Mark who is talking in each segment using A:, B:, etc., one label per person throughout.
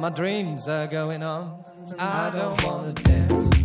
A: my dreams are going on. I don't wanna dance.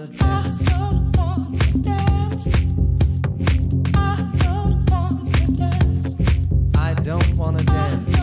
A: I don't wanna dance.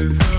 A: you.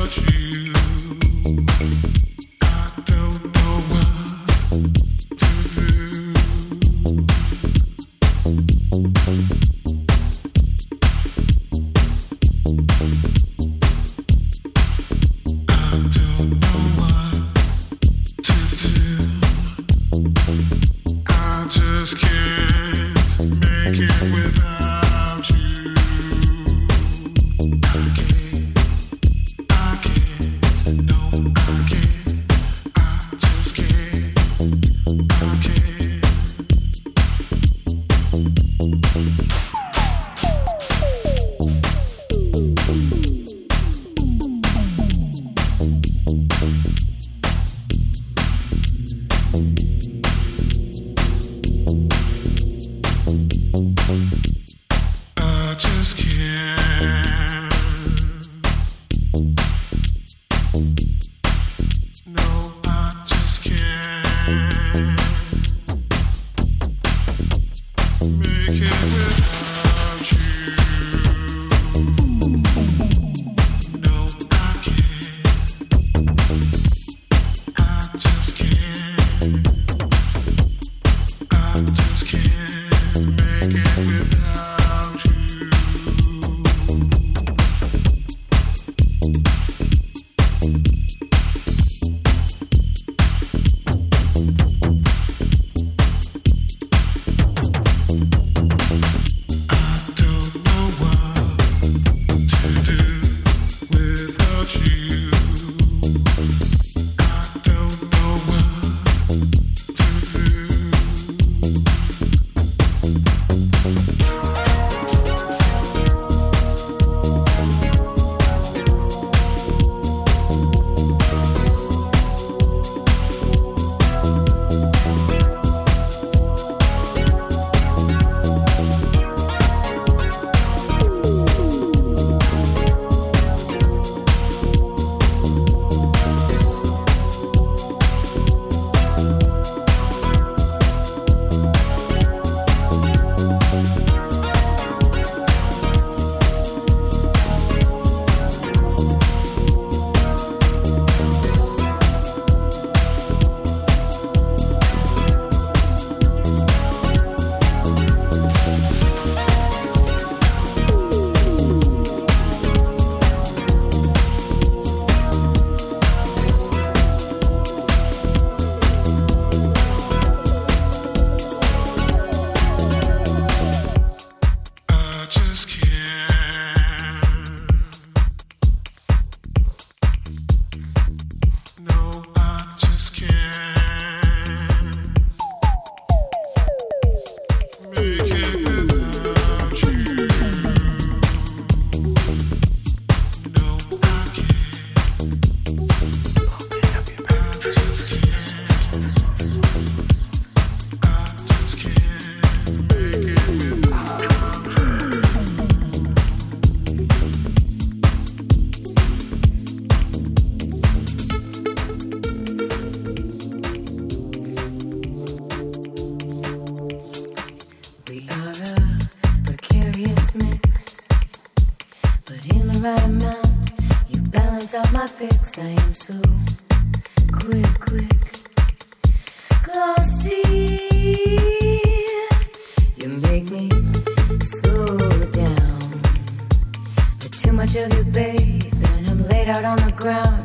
B: Out on the ground.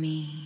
B: Me